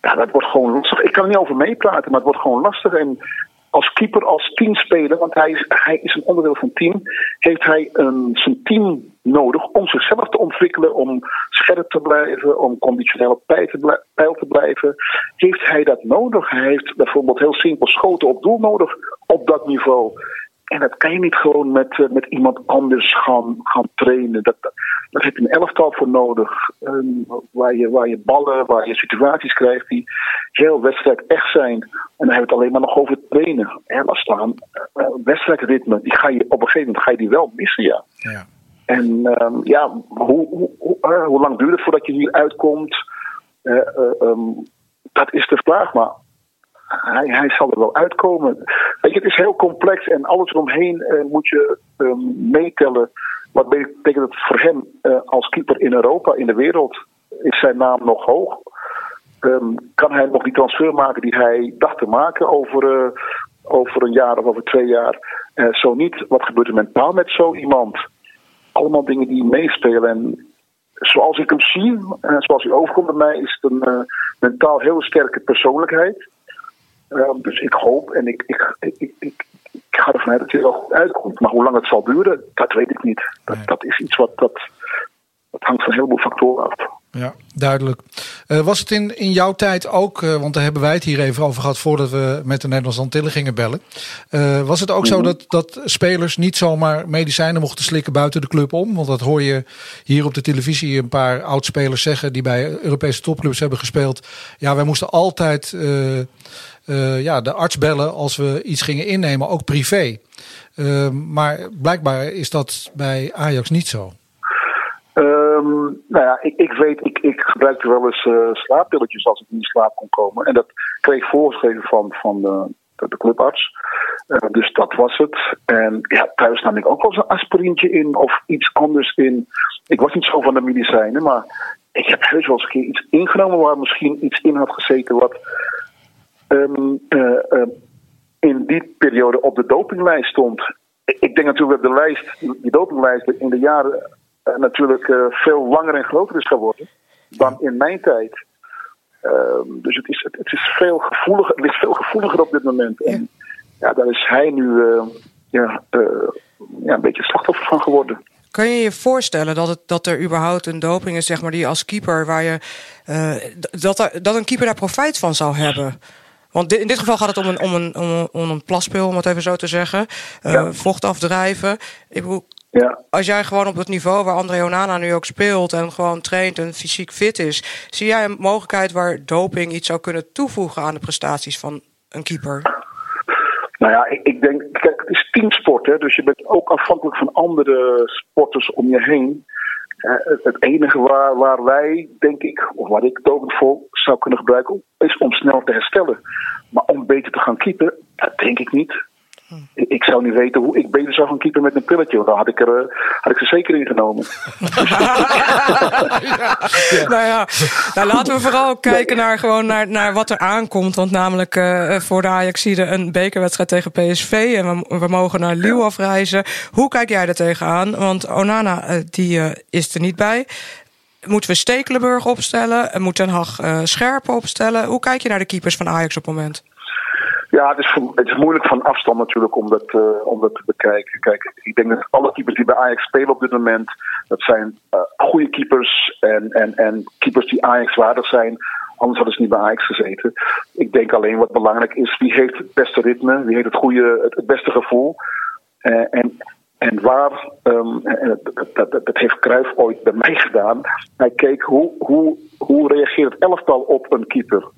Ja, dat wordt gewoon lastig. Ik kan er niet over meepraten, maar het wordt gewoon lastig. En als keeper, als teamspeler, want hij is, hij is een onderdeel van het team, heeft hij een, zijn team nodig om zichzelf te ontwikkelen, om scherp te blijven, om conditioneel blij- peil te blijven. Heeft hij dat nodig? Hij heeft bijvoorbeeld heel simpel schoten op doel nodig op dat niveau. En dat kan je niet gewoon met, eh, met iemand anders gaan, gaan trainen. Dat, dat, daar je een elftal voor nodig. ehm, waar, je, waar je ballen, waar je situaties krijgt die heel wedstrijd echt zijn. En dan hebben we het alleen maar nog over trainen. En laat staan, eh, wedstrijdritme, die ga je op een gegeven moment ga je die wel missen, ja. Ja. En ehm, ja, hoe, hoe, hoe, eh, hoe lang duurt het voordat je hier uitkomt? Eh, eh, ehm, dat is de vraag, maar hij, hij zal er wel uitkomen. Het is heel complex en alles eromheen eh, moet je ehm, meetellen. Wat betekent het voor hem eh, als keeper in Europa, in de wereld? Is zijn naam nog hoog? Ehm, kan hij nog die transfer maken die hij dacht te maken over, eh, over een jaar of over twee jaar? Zo niet, wat gebeurt er mentaal met zo iemand? Allemaal dingen die meespelen. En zoals ik hem zie, en zoals hij overkomt bij mij, is het een mentaal heel sterke persoonlijkheid. Ehm, dus ik hoop en ik, ik, ik, ik, ga ervan uit dat er wel goed uitkomt. Maar hoe lang het zal duren, dat weet ik niet. Dat, dat is iets wat dat, dat hangt van een heleboel factoren af. Ja, duidelijk. Uh, was het in, in jouw tijd ook, uh, want daar hebben wij het hier even over gehad voordat we met de Nederlandse Antillen gingen bellen. Uh, was het ook zo dat, dat spelers niet zomaar medicijnen mochten slikken buiten de club om? Want dat hoor je hier op de televisie een paar oudspelers zeggen die bij Europese topclubs hebben gespeeld. Ja, wij moesten altijd ja, de arts bellen als we iets gingen innemen, ook privé. maar blijkbaar is dat bij Ajax niet zo. Um, nou ja, ik, ik weet, ik, ik gebruikte wel eens uh, als ik niet in slaap kon komen. En dat kreeg voorgeschreven van, van de, de clubarts. Dus dat was het. En ja, thuis nam ik ook wel eens een aspirintje in of iets anders in. Ik was niet zo van de medicijnen, maar ik heb heus wel eens een keer iets ingenomen waar misschien iets in had gezeten wat um, uh, in die periode op de dopinglijst stond. Ik denk natuurlijk dat de lijst, die dopinglijst in de jaren uh, natuurlijk uh, veel langer en groter is geworden dan in mijn tijd. Uh, dus het is, het, het, is veel gevoeliger, het is veel gevoeliger op dit moment. En ja, daar is hij nu eh, ja, ja, een beetje slachtoffer van geworden. Kan je je voorstellen dat, het, dat er überhaupt een doping is, zeg maar, die als keeper waar je dat, dat een keeper daar profijt van zou hebben? Want in dit geval gaat het om een, om een, om een, om een plaspil, om het even zo te zeggen. Uh, ja. Vocht afdrijven. Ik bedoel, ja. Als jij gewoon op het niveau waar André Onana nu ook speelt en gewoon traint en fysiek fit is, zie jij een mogelijkheid waar doping iets zou kunnen toevoegen aan de prestaties van een keeper? Nou ja, ik, ik denk, kijk, het is teamsport, hè, dus je bent ook afhankelijk van andere sporters om je heen. Uh, het enige waar, waar wij, denk ik, of waar ik doping voor zou kunnen gebruiken, is om snel te herstellen. Maar om beter te gaan keeper, dat denk ik niet. Ik zou niet weten hoe ik beter zou gaan keeper met een pilletje. Want dan had ik, er, uh, had ik ze zeker ingenomen. ja. Nou ja, nou, laten we vooral kijken naar, gewoon naar, naar wat er aankomt. Want namelijk uh, voor de Ajaxide een bekerwedstrijd tegen PSV. En we, we mogen naar Lille ja. afreizen. Hoe kijk jij er tegenaan? Want Onana uh, die, is er niet bij. Moeten we Stekelenburg opstellen? Moet Den Haag Scherpen opstellen? Hoe kijk je naar de keepers van Ajax op het moment? Ja, het is, het is moeilijk van afstand natuurlijk om dat, uh, om dat te bekijken. Kijk, ik denk dat alle keepers die bij Ajax spelen op dit moment, dat zijn uh, goede keepers en, en, en keepers die Ajax waardig zijn. Anders hadden ze niet bij Ajax gezeten. Ik denk alleen wat belangrijk is, wie heeft het beste ritme, wie heeft het, goede, het, beste gevoel. Uh, en, en waar, dat, dat, dat, heeft Cruijff ooit bij mij gedaan. Hij keek hoe, hoe, hoe reageert het elftal op een keeper.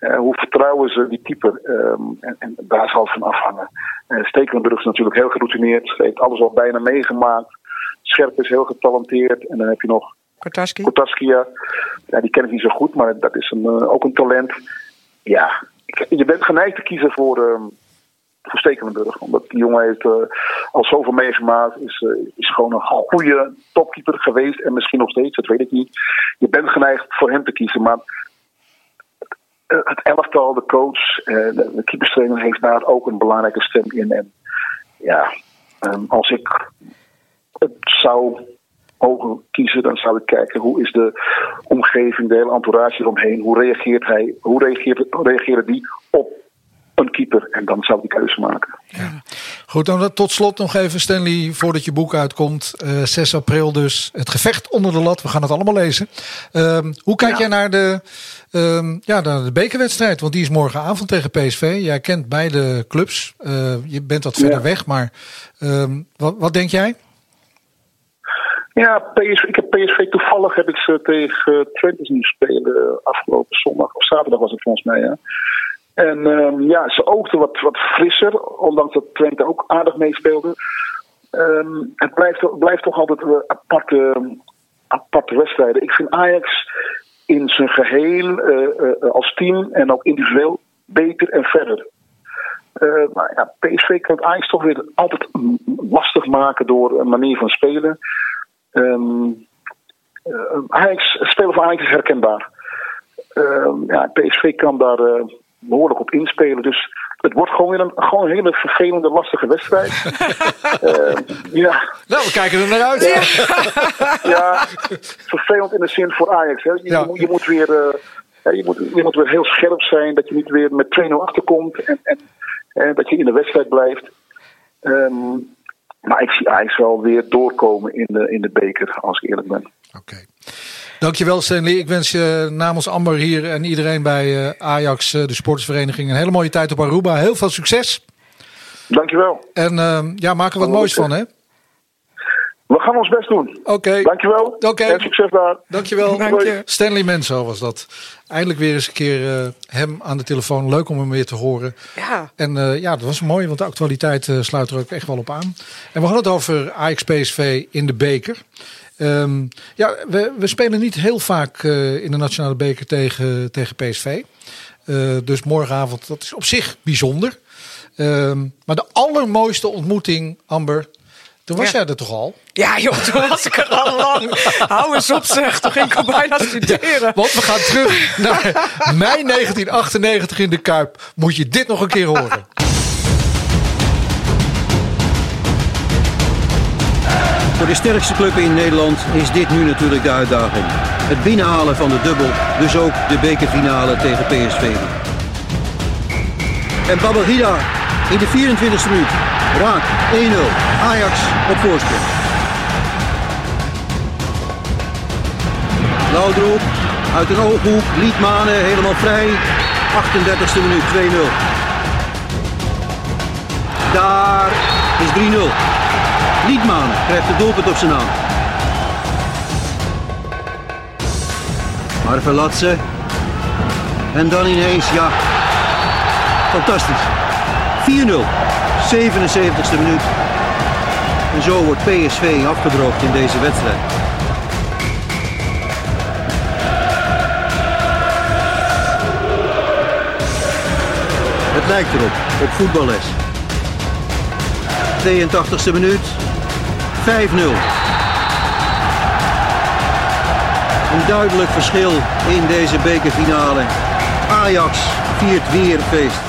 Uh, hoe vertrouwen ze die keeper? Um, en, en, daar zal het van afhangen. Uh, Stekelenburg is natuurlijk heel geroutineerd. Heeft alles al bijna meegemaakt. Scherp is heel getalenteerd. En dan heb je nog Kortaski. Kortaski, ja. Die ken ik niet zo goed, maar dat is een, uh, ook een talent. Ja, je bent geneigd te kiezen voor, um, voor Stekelenburg. Omdat die jongen heeft al zoveel meegemaakt. Is, is gewoon een goede topkeeper geweest. En misschien nog steeds, dat weet ik niet. Je bent geneigd voor hem te kiezen. Maar het elftal, de coach, de, de keeperstrainer heeft daar ook een belangrijke stem in. En ja, als ik het zou mogen kiezen, dan zou ik kijken hoe is de omgeving, de hele entourage eromheen, hoe reageert hij, hoe reageert, reageren die op een keeper. En dan zou ik die keuze maken. Ja. Goed, dan tot slot nog even Stanley, voordat je boek uitkomt. Uh, 6 april dus, het gevecht onder de lat. We gaan het allemaal lezen. Um, hoe kijk ja. jij naar de, um, ja, naar de bekerwedstrijd? Want die is morgenavond tegen PSV. Jij kent beide clubs. Uh, je bent wat verder ja. weg, maar um, wat, wat denk jij? Ja, PSV, ik heb PSV toevallig heb ik ze tegen Twente zien spelen afgelopen zondag of zaterdag was het volgens mij. Ja. En um, ja, ze oogden wat, wat frisser, ondanks dat Twente ook aardig meespeelde. Um, het blijft, blijft toch altijd uh, aparte, aparte wedstrijden. Ik vind Ajax in zijn geheel uh, uh, als team en ook individueel beter en verder. Uh, ja, PSV kan Ajax toch weer altijd lastig maken door een manier van spelen. Um, Ajax, spelen van Ajax is herkenbaar. Ja, PSV kan daar behoorlijk op inspelen. Dus het wordt gewoon weer een, gewoon een hele vervelende, lastige wedstrijd. uh, ja. Nou, we kijken er naar uit. Ja, ja vervelend in de zin voor Ajax. Hè. Je, ja. je, je, moet weer, uh, je, moet, je moet weer heel scherp zijn. Dat je niet weer met 2-0 achterkomt. En, en, en, dat je in de wedstrijd blijft. Um, maar ik zie Ajax wel weer doorkomen in de, in de beker, als ik eerlijk ben. Oké. Okay. Dankjewel Stanley. Ik wens je namens Amber hier en iedereen bij eh, Ajax, eh, de sportsvereniging, een hele mooie tijd op Aruba. Heel veel succes. Dankjewel. En ehm, ja, maak er wat moois van hè. We gaan ons best doen. Oké. Dankjewel. Oké. En succes daar. Dankjewel. Dank je. Stanley Menso was dat. Eindelijk weer eens een keer eh, hem aan de telefoon. Leuk om hem weer te horen. Ja. En eh, ja, dat was mooi, want de actualiteit eh, sluit er ook echt wel op aan. En we hadden het over Ajax PSV in de beker. Ehm, ja, we, we spelen niet heel vaak eh, in de nationale beker tegen, tegen PSV. Eh, dus morgenavond, dat is op zich bijzonder. Ehm, maar de allermooiste ontmoeting, Amber, toen was Ja. jij er toch al? Ja, joh, toen was ik er al lang. Hou eens op, zeg. Toen ging ik al bijna studeren. Want we gaan terug naar mei 1998 in de Kuip. Moet je dit nog een keer horen. Voor de sterkste club in Nederland is dit nu natuurlijk de uitdaging. Het binnenhalen van de dubbel, dus ook de bekerfinale tegen PSV. En Babagida in de 24e minuut. Raak 1-0. Ajax op voorsprong. Laudroep uit een ooghoek. Liedmanen helemaal vrij. 38e minuut 2-0. Daar is 3-0. Liedmanen krijgt het doelpunt op zijn naam. Maar. En dan ineens, ja. Fantastisch. 4-0. 77ste minuut. En zo wordt PSV afgedroogd in deze wedstrijd. Het lijkt erop, op voetballes. 82e minuut. 5-0. Een duidelijk verschil in deze bekerfinale. Ajax viert weer feest.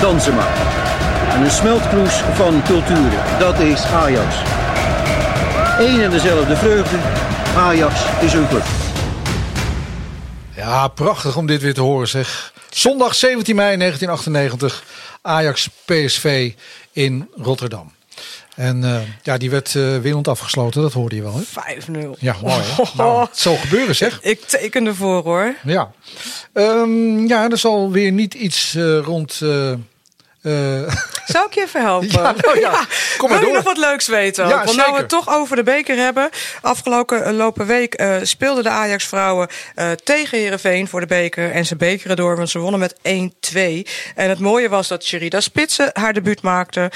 Dansen maar. En een smeltkroes van culturen. Dat is Ajax. Eén en dezelfde vreugde. Ajax is een club. Ja, prachtig om dit weer te horen zeg. Zondag 17 mei 1998. Ajax PSV in Rotterdam. En eh, ja, die werd eh winnend afgesloten. Dat hoorde je wel. Hè? 5-0. Ja, mooi hè? Nou, het zal gebeuren zeg. Ik teken ervoor hoor. Ja. Ehm, ja, er zal weer niet iets eh, rond... Zou ik je even helpen? Ja, nou ja, kom maar Wil je nog wat leuks weten? Ja, Want nou we het toch over de beker hebben. Afgelopen eh, lopen week eh, speelden de Ajax-vrouwen eh, tegen Herenveen voor de beker. En ze bekeren door, want ze wonnen met 1-2. En het mooie was dat Sherida Spitsen haar debuut maakte.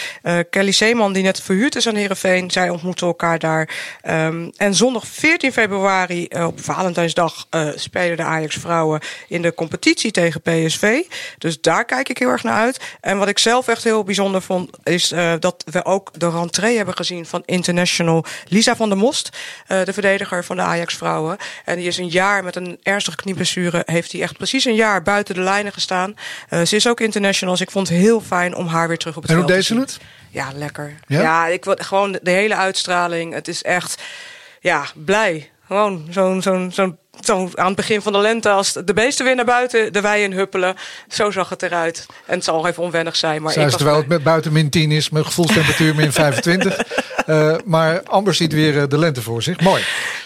Kelly Zeeman, die net verhuurd is aan Herenveen. Zij ontmoeten elkaar daar. Ehm, en zondag 14 februari op Valentijnsdag spelen de Ajax-vrouwen in de competitie tegen PSV. Dus daar kijk ik heel erg naar uit. En wat ik zelf echt heel bijzonder vond, is eh, dat we ook de rentree hebben gezien van international Lisa van der Most, eh, de verdediger van de Ajax-vrouwen. En die is een jaar met een ernstige knieblessure, heeft hij echt precies een jaar buiten de lijnen gestaan. Eh, ze is ook international, dus ik vond het heel fijn om haar weer terug op het en hoe veld deed te ze zien. het? Ja, lekker. Ja? Ja, ik word gewoon de hele uitstraling. Het is echt, ja, blij. Gewoon zo'n, zo'n, zo'n, zo aan het begin van de lente als de beesten weer naar buiten, de wei in huppelen. Zo zag het eruit. En het zal even onwennig zijn, maar Zij ik terwijl het met buiten min 10 is, met gevoelstemperatuur min 25. Eh, maar Amber ziet weer eh, de lente voor zich. Mooi.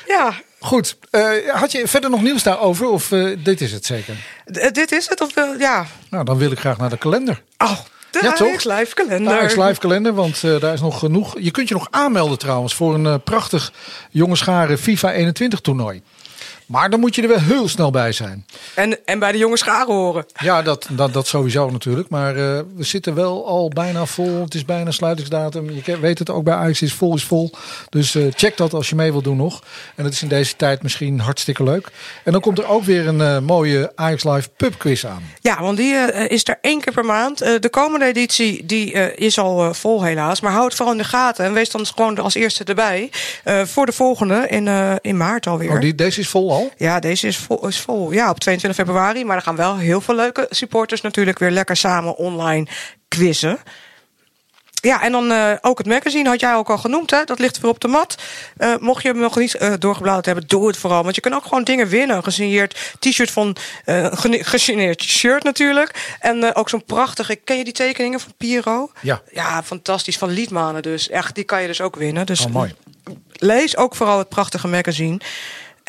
Ja, Goed. Eh, had je verder nog nieuws daarover? Of dit is het zeker? d- dit is het. Of, ja. Nou, dan wil ik graag naar de kalender. Oh, de Ja? Ajax Live kalender. Ajax Live kalender, want daar is nog genoeg. Je kunt je nog aanmelden trouwens voor een prachtig jongenscharen FIFA 21 toernooi. Maar dan moet je er wel heel snel bij zijn. En, en bij de jongens scharen horen. Ja, dat, dat, dat sowieso natuurlijk. Maar eh, we zitten wel al bijna vol. Het is bijna sluitingsdatum. Je weet het ook bij Ajax is vol is vol. Dus eh, check dat als je mee wilt doen nog. En dat is in deze tijd misschien hartstikke leuk. En dan komt er ook weer een eh, mooie Ajax Live pub quiz aan. Ja, want die is er één keer per maand. De komende editie die, is al vol helaas. Maar hou het vooral in de gaten. En wees dan gewoon als eerste erbij. voor de volgende in, in maart alweer. Oh, die, deze is vol al? Ja, deze is vol, is vol. Ja, op 22 februari. Maar er gaan wel heel veel leuke supporters natuurlijk weer lekker samen online quizzen. Ja, en dan uh, ook het magazine had jij ook al genoemd. Hè? Dat ligt weer op de mat. Uh, mocht je hem nog niet uh, doorgebladerd hebben, doe het vooral. Want je kan ook gewoon dingen winnen. Een gesigneerd t-shirt van... gesigneerd shirt natuurlijk. En ook zo'n prachtige... Ken je die tekeningen van Piro? Ja. Ja, fantastisch. Van Liedmanen dus. Echt, die kan je dus ook winnen. Dus oh, mooi. lees ook vooral het prachtige magazine.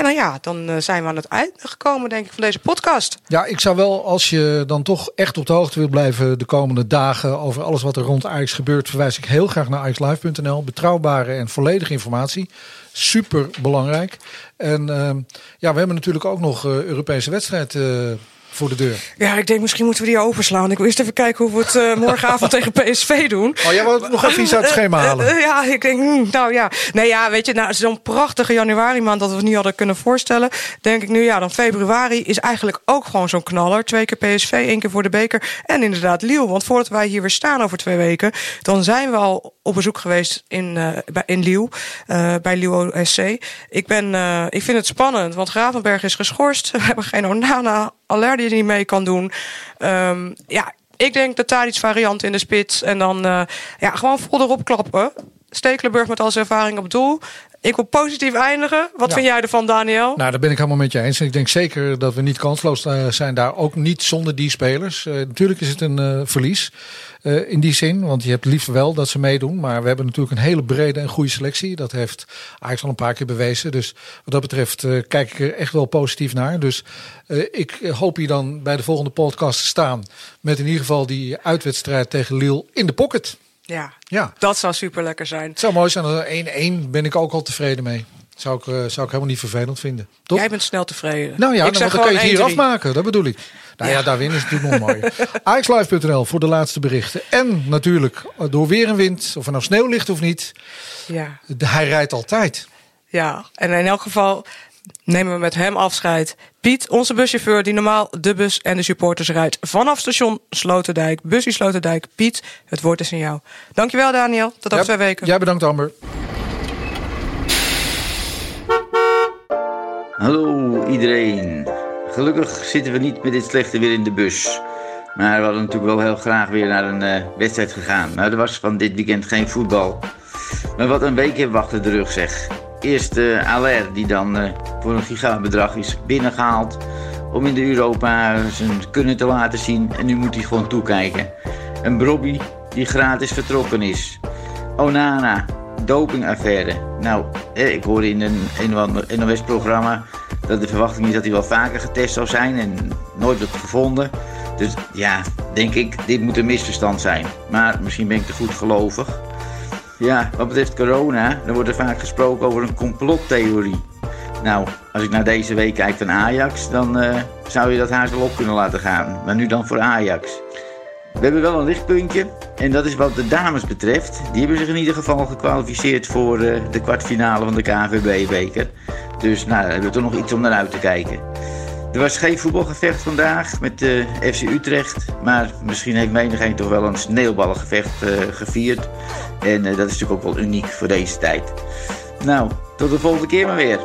En dan ja, dan eh, zijn we aan het einde gekomen, denk ik, van deze podcast. Ja, ik zou wel, als je dan toch echt op de hoogte wil blijven de komende dagen over alles wat er rond Ajax gebeurt, verwijs ik heel graag naar ajaxlive.nl. Betrouwbare en volledige informatie. Super belangrijk. En uh, ja, we hebben natuurlijk ook nog uh, Europese wedstrijd. Uh, voor de deur. Ja, ik denk misschien moeten we die overslaan. Ik wil eerst even kijken hoe we het uh, morgenavond tegen PSV doen. Oh, jij wilt nog even iets uit het schema eh, halen? Uh, uh, ja, ik denk, mm, nou ja. Nee, ja, weet je, nou, zo'n prachtige januari maand dat we het niet hadden kunnen voorstellen. Denk ik nu, ja, dan februari is eigenlijk ook gewoon zo'n knaller. Twee keer PSV, één keer voor de beker. En inderdaad Liel. Want voordat wij hier weer staan over twee weken, dan zijn we al op bezoek geweest in, uh, in Liel. Uh, bij Liel SC. Ik, ben, uh, ik vind het spannend, want Gravenberg is geschorst. We hebben geen Onana Aller die niet mee kan doen. Um, ja, ik denk de Tadic variant in de spits. En dan ja, gewoon vol erop klappen. Stekelenburg met al zijn ervaring op doel. Ik wil positief eindigen. Wat ja. vind jij ervan, Daniel? Nou, daar ben ik helemaal met je eens. En ik denk zeker dat we niet kansloos zijn daar. Ook niet zonder die spelers. Natuurlijk is het een verlies. Uh, in die zin, want je hebt liever wel dat ze meedoen. Maar we hebben natuurlijk een hele brede en goede selectie. Dat heeft Ajax al een paar keer bewezen. Dus wat dat betreft uh, kijk ik er echt wel positief naar. Dus uh, ik hoop hier dan bij de volgende podcast te staan. Met in ieder geval die uitwedstrijd tegen Lille in de pocket. Ja, ja. dat zou super lekker zijn. Het zou mooi zijn. 1-1 ben ik ook al tevreden mee. Zou ik, uh, zou ik helemaal niet vervelend vinden. Toch? Jij bent snel tevreden. Nou ja, nou, dan kan je het hier afmaken. Dat bedoel ik. Nou ja, ja daar winnen is natuurlijk nog mooi. AXLive.nl voor de laatste berichten. En natuurlijk door weer en wind, of er nou sneeuw ligt of niet. Ja. Hij rijdt altijd. Ja, en in elk geval nemen we met hem afscheid. Piet, onze buschauffeur die normaal de bus en de supporters rijdt vanaf station Sloterdijk. Bussie Sloterdijk. Piet, het woord is in jou. Dankjewel Daniel, tot over ja, twee weken. Jij bedankt Amber. Hallo iedereen. Gelukkig zitten we niet met dit slechte weer in de bus. Maar we hadden natuurlijk wel heel graag weer naar een uh, wedstrijd gegaan. Maar er was van dit weekend geen voetbal. Maar wat een week achter de rug zeg. Eerst uh, die dan uh, voor een gigabedrag is binnengehaald. Om in de Europa zijn kunnen te laten zien. En nu moet hij gewoon toekijken. Een Brobby die gratis vertrokken is. Onana, dopingaffaire. Nou, eh, ik hoorde in een, een NOS-programma dat de verwachting is dat hij wel vaker getest zou zijn en nooit wordt gevonden. Dus ja, denk ik, dit moet een misverstand zijn. Maar misschien ben ik te goed gelovig. Ja, wat betreft corona, dan wordt er vaak gesproken over een complottheorie. Nou, als ik naar deze week kijk van Ajax, dan uh, zou je dat haast wel op kunnen laten gaan. Maar nu dan voor Ajax. We hebben wel een lichtpuntje. En dat is wat de dames betreft. Die hebben zich in ieder geval gekwalificeerd voor uh, de kwartfinale van de KVB-beker. Dus nou, daar hebben we toch nog iets om naar uit te kijken. Er was geen voetbalgevecht vandaag met uh, FC Utrecht. Maar misschien heeft menigeen toch wel een sneeuwballengevecht uh, gevierd. En dat is natuurlijk ook wel uniek voor deze tijd. Nou, tot de volgende keer maar weer.